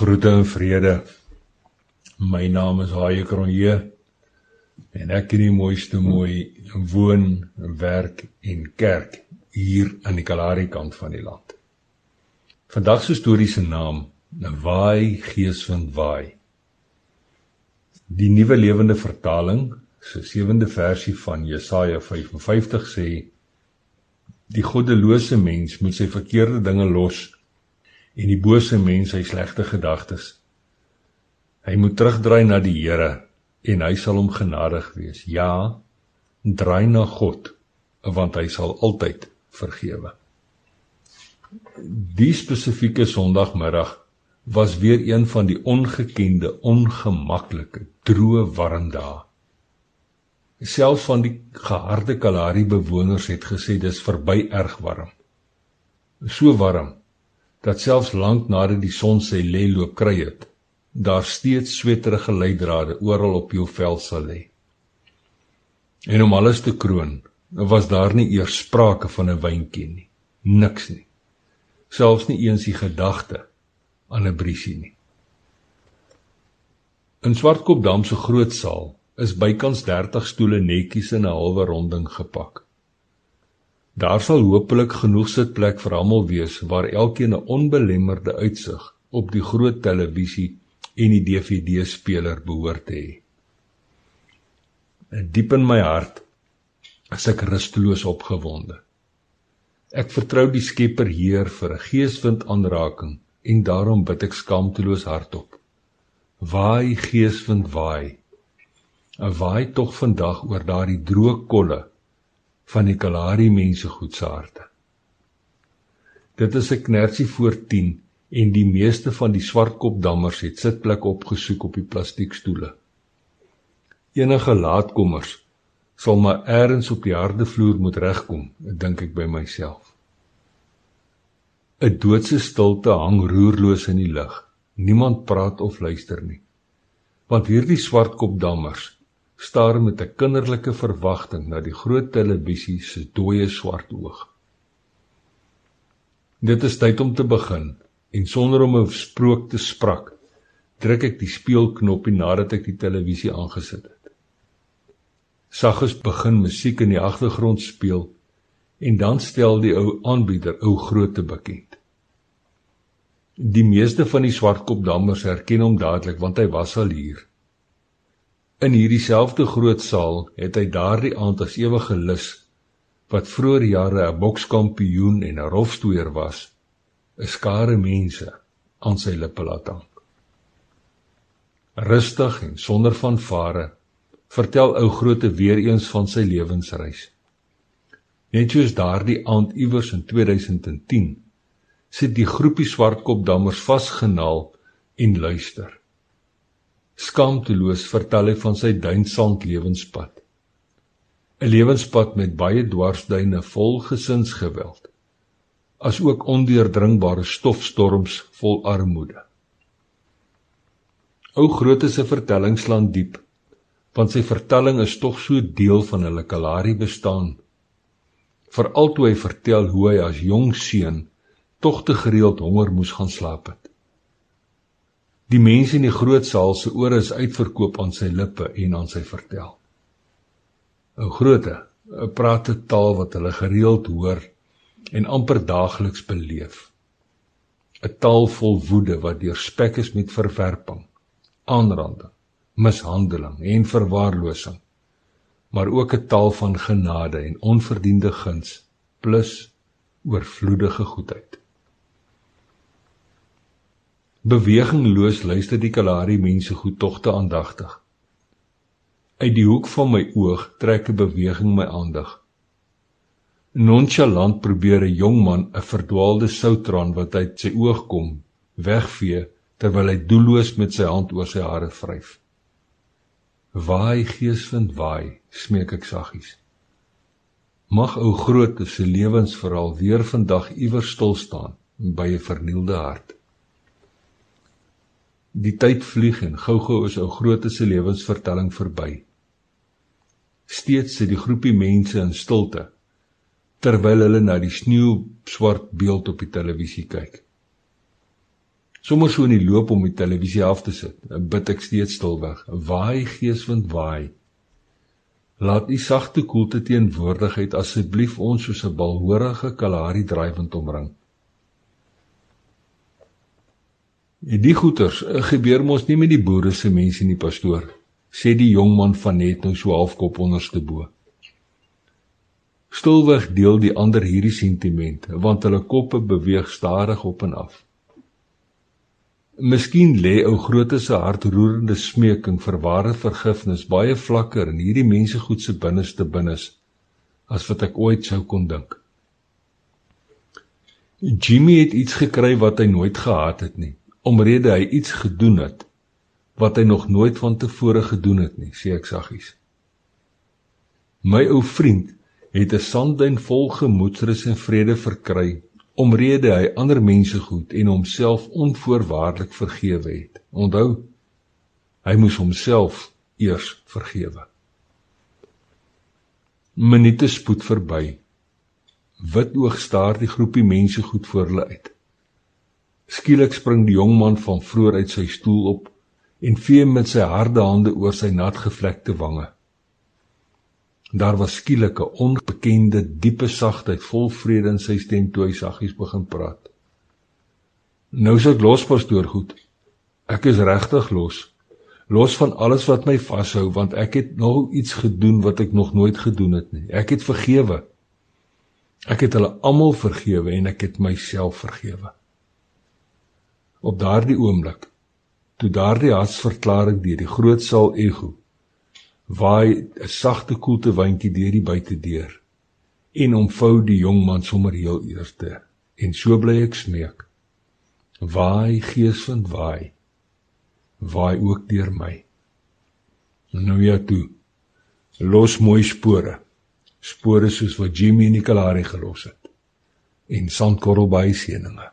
Groete en vrede. My naam is Haie Kronje en ek in die mooiste mooi woon, werk en kerk hier aan die Kalahari kant van die land. Vandag se storie se naam, Waai Geeswind Waai. Die Nuwe Lewende Vertaling, se sewende versie van Jesaja 55 sê: Die goddelose mens moet sy verkeerde dinge los en die bose mens sy slegte gedagtes. Hy moet terugdraai na die Here en hy sal hom genadig wees. Ja, draai na God want hy sal altyd vergewe. Die spesifieke Sondagmiddag was weer een van die ongekende, ongemaklike, droë warm dae. Selfs van die geharde Kalahari bewoners het gesê dis verby erg warm. So warm dat selfs lank nadat die son sy lê loop kry het, daar steeds sweterige leidrade oral op jou vel sal lê. En om alles te kroon, was daar nie eers sprake van 'n wyntjie nie, niks nie. Selfs nie eens die gedagte aan 'n briesie nie. In Swartkopdam se groot saal is bykans 30 stoele netjies in 'n halwe ronding gepak. Daar sal hopelik genoeg sitplek vir almal wees waar elkeen 'n onbelemmerde uitsig op die groot televisie en die DVD-speler behoort te hê. Diep in my hart is ek rusteloos opgewonde. Ek vertrou die Skepper Heer vir 'n geeswind aanraking en daarom bid ek skaamteloos hardop. Waai geeswind waai. 'n Waai tog vandag oor daardie droë kolle van die Kalahari mense goed se harte. Dit is 'n knersie voor 10 en die meeste van die swartkopdammers het sitplek opgesoek op die plastiekstoele. Enige laatkommers sal maar eers op die harde vloer moet regkom, dink ek by myself. 'n Doodse stilte hang roerloos in die lug. Niemand praat of luister nie. Want hierdie swartkopdammers staar met 'n kinderlike verwagting na die groot televisie se dooie swart oog. Dit is tyd om te begin en sonder om 'n sprook te sprak, druk ek die speelknoppie nadat ek die televisie aangesit het. Saggies begin musiek in die agtergrond speel en dan stel die ou aanbieder ou groote bekend. Die meeste van die swartkopdammers herken hom dadelik want hy was al hier. In hierdie selfde groot saal het hy daardie aand as ewige lus wat vroeër jare 'n bokskampioen en 'n rolstoeier was, 'n skare mense aan sy lippe laat hang. Rustig en sonder vanvare vertel ou groote weer eens van sy lewensreis. Net soos daardie aand iewers in 2010 sit die groepie swartkopdammers vasgenaal en luister. Skaamteloos vertel hy van sy duinsand lewenspad. 'n Lewenspad met baie dwarsduine vol gesinsgeweld, asook ondeurdringbare stofstorms vol armoede. Ou Groot se vertelling slaan diep, want sy vertelling is tog so deel van hulle Kalahari bestaan. Veral toe hy vertel hoe hy as jong seun tog te gereeld honger moes gaan slaap het. Die mense in die groot saal se ore is uitverkoop aan sy lippe en aan sy vertel. 'n Groote, 'n prate taal wat hulle gereeld hoor en amper daagliks beleef. 'n Taal vol woede wat deurspek is met verwerping, aanranding, mishandeling en verwaarlosing, maar ook 'n taal van genade en onverdiende guns plus oorvloedige goedheid. Bewegingloos luister die Kalahari mense goed togte aandagtig. Uit die hoek van my oog trek 'n beweging my aandag. Nonchalant probeer 'n jong man 'n verdwaalde soutraan wat uit sy oog kom, wegvee terwyl hy doelloos met sy hand oor sy hare vryf. Waai geeswind waai, smeek ek saggies. Mag ou groot se lewensverhaal weer vandag iewers stil staan by 'n vernielde hart. Die tyd vlieg en gou-gou is ou groote se lewensvertelling verby. Steeds sit die groepie mense in stilte terwyl hulle na die sneeu swart beeld op die televisie kyk. Sommers so in die loop om die televisie af te sit, bid ek steeds stilweg. Waai geeswind waai. Laat u sagte koelte teenwoordigheid asseblief ons soos 'n balhorige Kalahari drywind omring. En die goeters eh, gebeur mos nie met die boere se mense nie, pastoor, sê die jong man van net nou so halfkop onderste bo. Stilweg deel die ander hierdie sentiment, want hulle koppe beweeg stadig op en af. Miskien lê ou groote se hartroerende smeking vir ware vergifnis baie vlakker in hierdie mense goed se binneste binnes as wat ek ooit sou kon dink. Jimmy het iets gekry wat hy nooit gehad het nie, omrede hy iets gedoen het wat hy nog nooit van tevore gedoen het nie, sê ek saggies. My ou vriend het 'n sandduin vol gemoedsrus en vrede verkry omrede hy ander mense goed en homself onvoorwaardelik vergewe het. Onthou, hy moes homself eers vergewe. Minute spoed verby. Wit oog staar die groepie mense goed voor hulle uit. Skielik spring die jong man van vroeër uit sy stoel op en vee met sy harde hande oor sy natgevlekte wange. Daar was skielik 'n onbekende diepe sagtheid vol vrede in sy stem toe hy saggies begin praat. Nou is ek los pastoor goed. Ek is regtig los. Los van alles wat my vashou want ek het nog iets gedoen wat ek nog nooit gedoen het nie. Ek het vergewe. Ek het hulle almal vergewe en ek het myself vergewe. Op daardie oomblik toe daardie hartsverklaring deur die groot saal ego waai 'n sagte koelte windjie deur die buitedeur en omvou die jong man sommer heel eerste. En so bly ek smeek. Waai gees van waai. Waai ook deur my. Nou ja toe. Los mooi spore. Spore soos wat Jimmy en Nicolari gelos het. En sandkorrel by seëninge